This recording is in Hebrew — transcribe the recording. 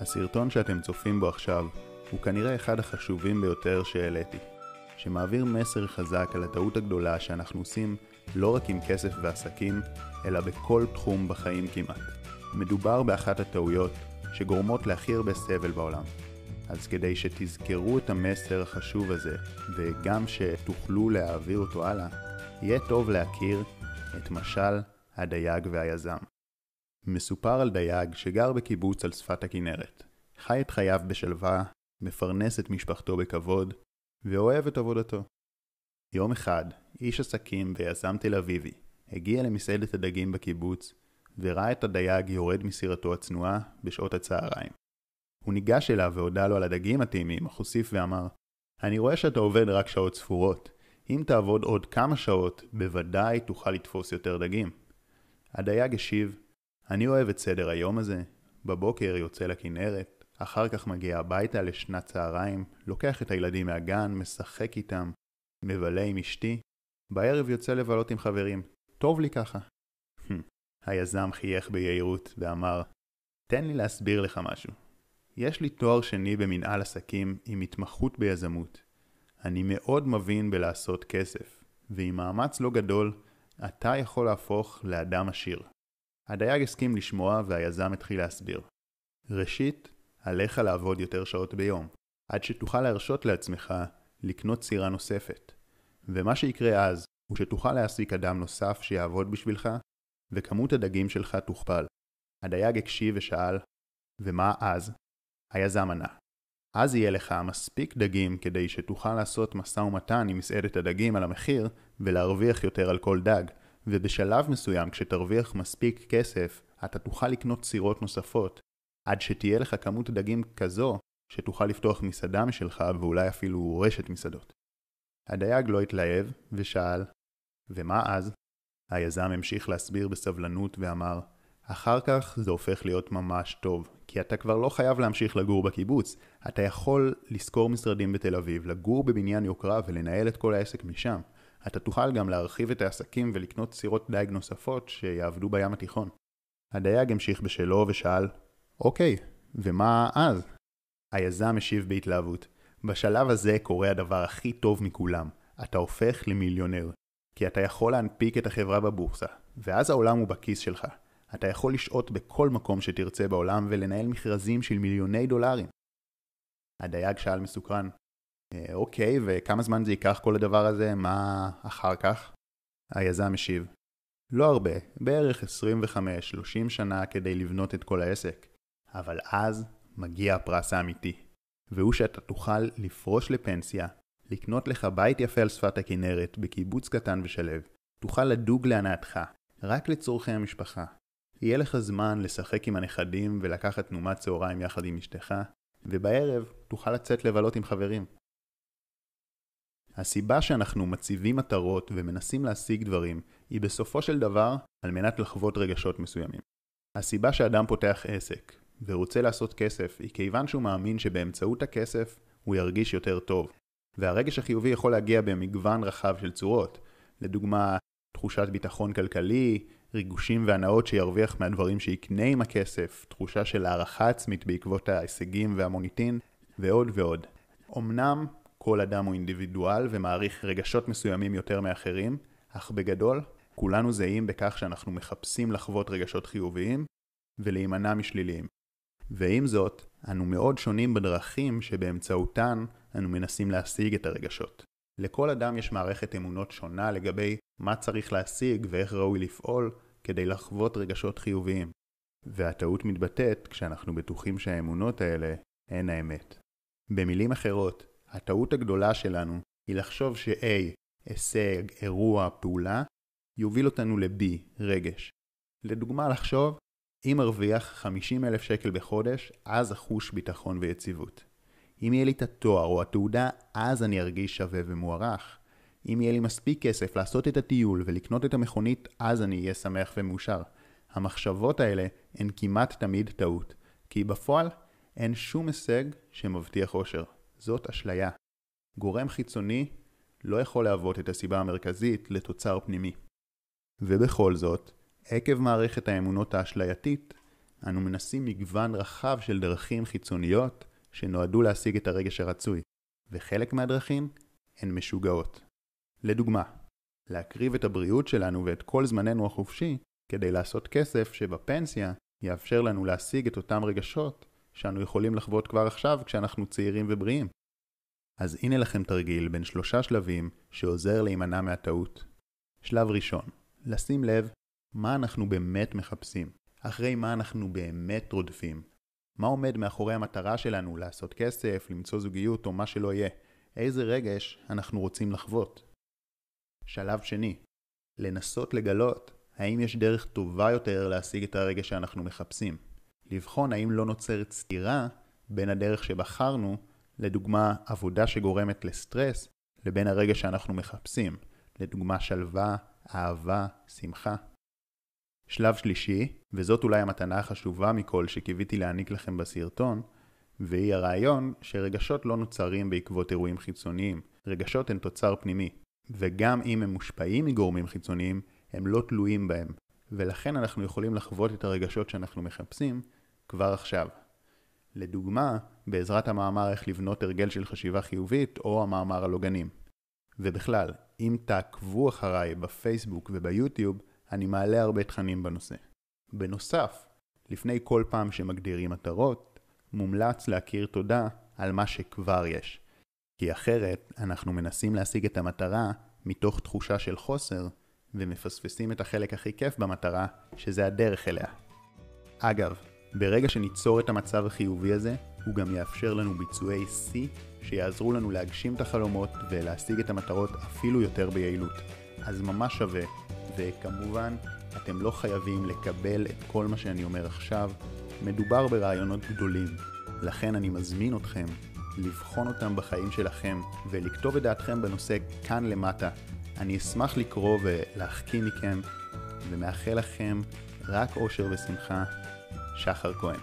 הסרטון שאתם צופים בו עכשיו הוא כנראה אחד החשובים ביותר שהעליתי, שמעביר מסר חזק על הטעות הגדולה שאנחנו עושים לא רק עם כסף ועסקים, אלא בכל תחום בחיים כמעט. מדובר באחת הטעויות שגורמות להכי הרבה סבל בעולם. אז כדי שתזכרו את המסר החשוב הזה, וגם שתוכלו להעביר אותו הלאה, יהיה טוב להכיר את משל הדייג והיזם. מסופר על דייג שגר בקיבוץ על שפת הכנרת. חי את חייו בשלווה, מפרנס את משפחתו בכבוד, ואוהב את עבודתו. יום אחד, איש עסקים ויזם תל אביבי הגיע למסעדת הדגים בקיבוץ, וראה את הדייג יורד מסירתו הצנועה בשעות הצהריים. הוא ניגש אליו והודה לו על הדגים הטעימים, אך הוסיף ואמר, אני רואה שאתה עובד רק שעות ספורות. אם תעבוד עוד כמה שעות, בוודאי תוכל לתפוס יותר דגים. הדייג השיב, אני אוהב את סדר היום הזה. בבוקר יוצא לכנרת, אחר כך מגיע הביתה לשנת צהריים, לוקח את הילדים מהגן, משחק איתם, מבלה עם אשתי, בערב יוצא לבלות עם חברים. טוב לי ככה. היזם חייך ביהירות ואמר, תן לי להסביר לך משהו. יש לי תואר שני במנהל עסקים עם התמחות ביזמות. אני מאוד מבין בלעשות כסף, ועם מאמץ לא גדול, אתה יכול להפוך לאדם עשיר. הדייג הסכים לשמוע והיזם התחיל להסביר. ראשית, עליך לעבוד יותר שעות ביום, עד שתוכל להרשות לעצמך לקנות סירה נוספת. ומה שיקרה אז, הוא שתוכל להעסיק אדם נוסף שיעבוד בשבילך, וכמות הדגים שלך תוכפל. הדייג הקשיב ושאל, ומה אז? היזם ענה, אז יהיה לך מספיק דגים כדי שתוכל לעשות משא ומתן עם מסעדת הדגים על המחיר ולהרוויח יותר על כל דג, ובשלב מסוים כשתרוויח מספיק כסף, אתה תוכל לקנות סירות נוספות, עד שתהיה לך כמות דגים כזו שתוכל לפתוח מסעדה משלך ואולי אפילו רשת מסעדות. הדייג לא התלהב ושאל, ומה אז? היזם המשיך להסביר בסבלנות ואמר, אחר כך זה הופך להיות ממש טוב, כי אתה כבר לא חייב להמשיך לגור בקיבוץ, אתה יכול לשכור משרדים בתל אביב, לגור בבניין יוקרה ולנהל את כל העסק משם. אתה תוכל גם להרחיב את העסקים ולקנות סירות דייג נוספות שיעבדו בים התיכון. הדייג המשיך בשלו ושאל, אוקיי, ומה אז? היזם השיב בהתלהבות, בשלב הזה קורה הדבר הכי טוב מכולם, אתה הופך למיליונר. כי אתה יכול להנפיק את החברה בבורסה, ואז העולם הוא בכיס שלך. אתה יכול לשהות בכל מקום שתרצה בעולם ולנהל מכרזים של מיליוני דולרים. הדייג שאל מסוקרן, אוקיי, וכמה זמן זה ייקח כל הדבר הזה? מה אחר כך? היזם משיב, לא הרבה, בערך 25-30 שנה כדי לבנות את כל העסק. אבל אז מגיע הפרס האמיתי, והוא שאתה תוכל לפרוש לפנסיה, לקנות לך בית יפה על שפת הכנרת, בקיבוץ קטן ושלב, תוכל לדוג להנאתך, רק לצורכי המשפחה. יהיה לך זמן לשחק עם הנכדים ולקחת תנומת צהריים יחד עם אשתך, ובערב תוכל לצאת לבלות עם חברים. הסיבה שאנחנו מציבים מטרות ומנסים להשיג דברים היא בסופו של דבר על מנת לחוות רגשות מסוימים. הסיבה שאדם פותח עסק ורוצה לעשות כסף היא כיוון שהוא מאמין שבאמצעות הכסף הוא ירגיש יותר טוב. והרגש החיובי יכול להגיע במגוון רחב של צורות. לדוגמה, תחושת ביטחון כלכלי, ריגושים והנאות שירוויח מהדברים שיקנה עם הכסף, תחושה של הערכה עצמית בעקבות ההישגים והמוניטין, ועוד ועוד. אמנם כל אדם הוא אינדיבידואל ומעריך רגשות מסוימים יותר מאחרים, אך בגדול, כולנו זהים בכך שאנחנו מחפשים לחוות רגשות חיוביים ולהימנע משליליים. ועם זאת, אנו מאוד שונים בדרכים שבאמצעותן אנו מנסים להשיג את הרגשות. לכל אדם יש מערכת אמונות שונה לגבי מה צריך להשיג ואיך ראוי לפעול כדי לחוות רגשות חיוביים. והטעות מתבטאת כשאנחנו בטוחים שהאמונות האלה הן האמת. במילים אחרות, הטעות הגדולה שלנו היא לחשוב ש-A, הישג, אירוע, פעולה, יוביל אותנו ל-B, רגש. לדוגמה, לחשוב, אם ארוויח 50 אלף שקל בחודש, אז אחוש ביטחון ויציבות. אם יהיה לי את התואר או התעודה, אז אני ארגיש שווה ומוערך. אם יהיה לי מספיק כסף לעשות את הטיול ולקנות את המכונית, אז אני אהיה שמח ומאושר. המחשבות האלה הן כמעט תמיד טעות, כי בפועל אין שום הישג שמבטיח אושר. זאת אשליה. גורם חיצוני לא יכול להוות את הסיבה המרכזית לתוצר פנימי. ובכל זאת, עקב מערכת האמונות האשלייתית, אנו מנסים מגוון רחב של דרכים חיצוניות שנועדו להשיג את הרגש הרצוי, וחלק מהדרכים הן משוגעות. לדוגמה, להקריב את הבריאות שלנו ואת כל זמננו החופשי כדי לעשות כסף שבפנסיה יאפשר לנו להשיג את אותם רגשות שאנו יכולים לחוות כבר עכשיו כשאנחנו צעירים ובריאים. אז הנה לכם תרגיל בין שלושה שלבים שעוזר להימנע מהטעות. שלב ראשון, לשים לב מה אנחנו באמת מחפשים, אחרי מה אנחנו באמת רודפים. מה עומד מאחורי המטרה שלנו לעשות כסף, למצוא זוגיות או מה שלא יהיה. איזה רגש אנחנו רוצים לחוות. שלב שני, לנסות לגלות האם יש דרך טובה יותר להשיג את הרגש שאנחנו מחפשים. לבחון האם לא נוצרת סתירה בין הדרך שבחרנו, לדוגמה עבודה שגורמת לסטרס, לבין הרגש שאנחנו מחפשים, לדוגמה שלווה, אהבה, שמחה. שלב שלישי, וזאת אולי המתנה החשובה מכל שקיוויתי להעניק לכם בסרטון, והיא הרעיון שרגשות לא נוצרים בעקבות אירועים חיצוניים, רגשות הן תוצר פנימי, וגם אם הם מושפעים מגורמים חיצוניים, הם לא תלויים בהם, ולכן אנחנו יכולים לחוות את הרגשות שאנחנו מחפשים כבר עכשיו. לדוגמה, בעזרת המאמר איך לבנות הרגל של חשיבה חיובית, או המאמר על עוגנים. ובכלל, אם תעקבו אחריי בפייסבוק וביוטיוב, אני מעלה הרבה תכנים בנושא. בנוסף, לפני כל פעם שמגדירים מטרות, מומלץ להכיר תודה על מה שכבר יש. כי אחרת, אנחנו מנסים להשיג את המטרה מתוך תחושה של חוסר, ומפספסים את החלק הכי כיף במטרה, שזה הדרך אליה. אגב, ברגע שניצור את המצב החיובי הזה, הוא גם יאפשר לנו ביצועי שיא שיעזרו לנו להגשים את החלומות ולהשיג את המטרות אפילו יותר ביעילות. אז ממש שווה, וכמובן, אתם לא חייבים לקבל את כל מה שאני אומר עכשיו, מדובר ברעיונות גדולים, לכן אני מזמין אתכם לבחון אותם בחיים שלכם ולכתוב את דעתכם בנושא כאן למטה. אני אשמח לקרוא ולהחכים מכם, ומאחל לכם רק אושר ושמחה. שחר כהן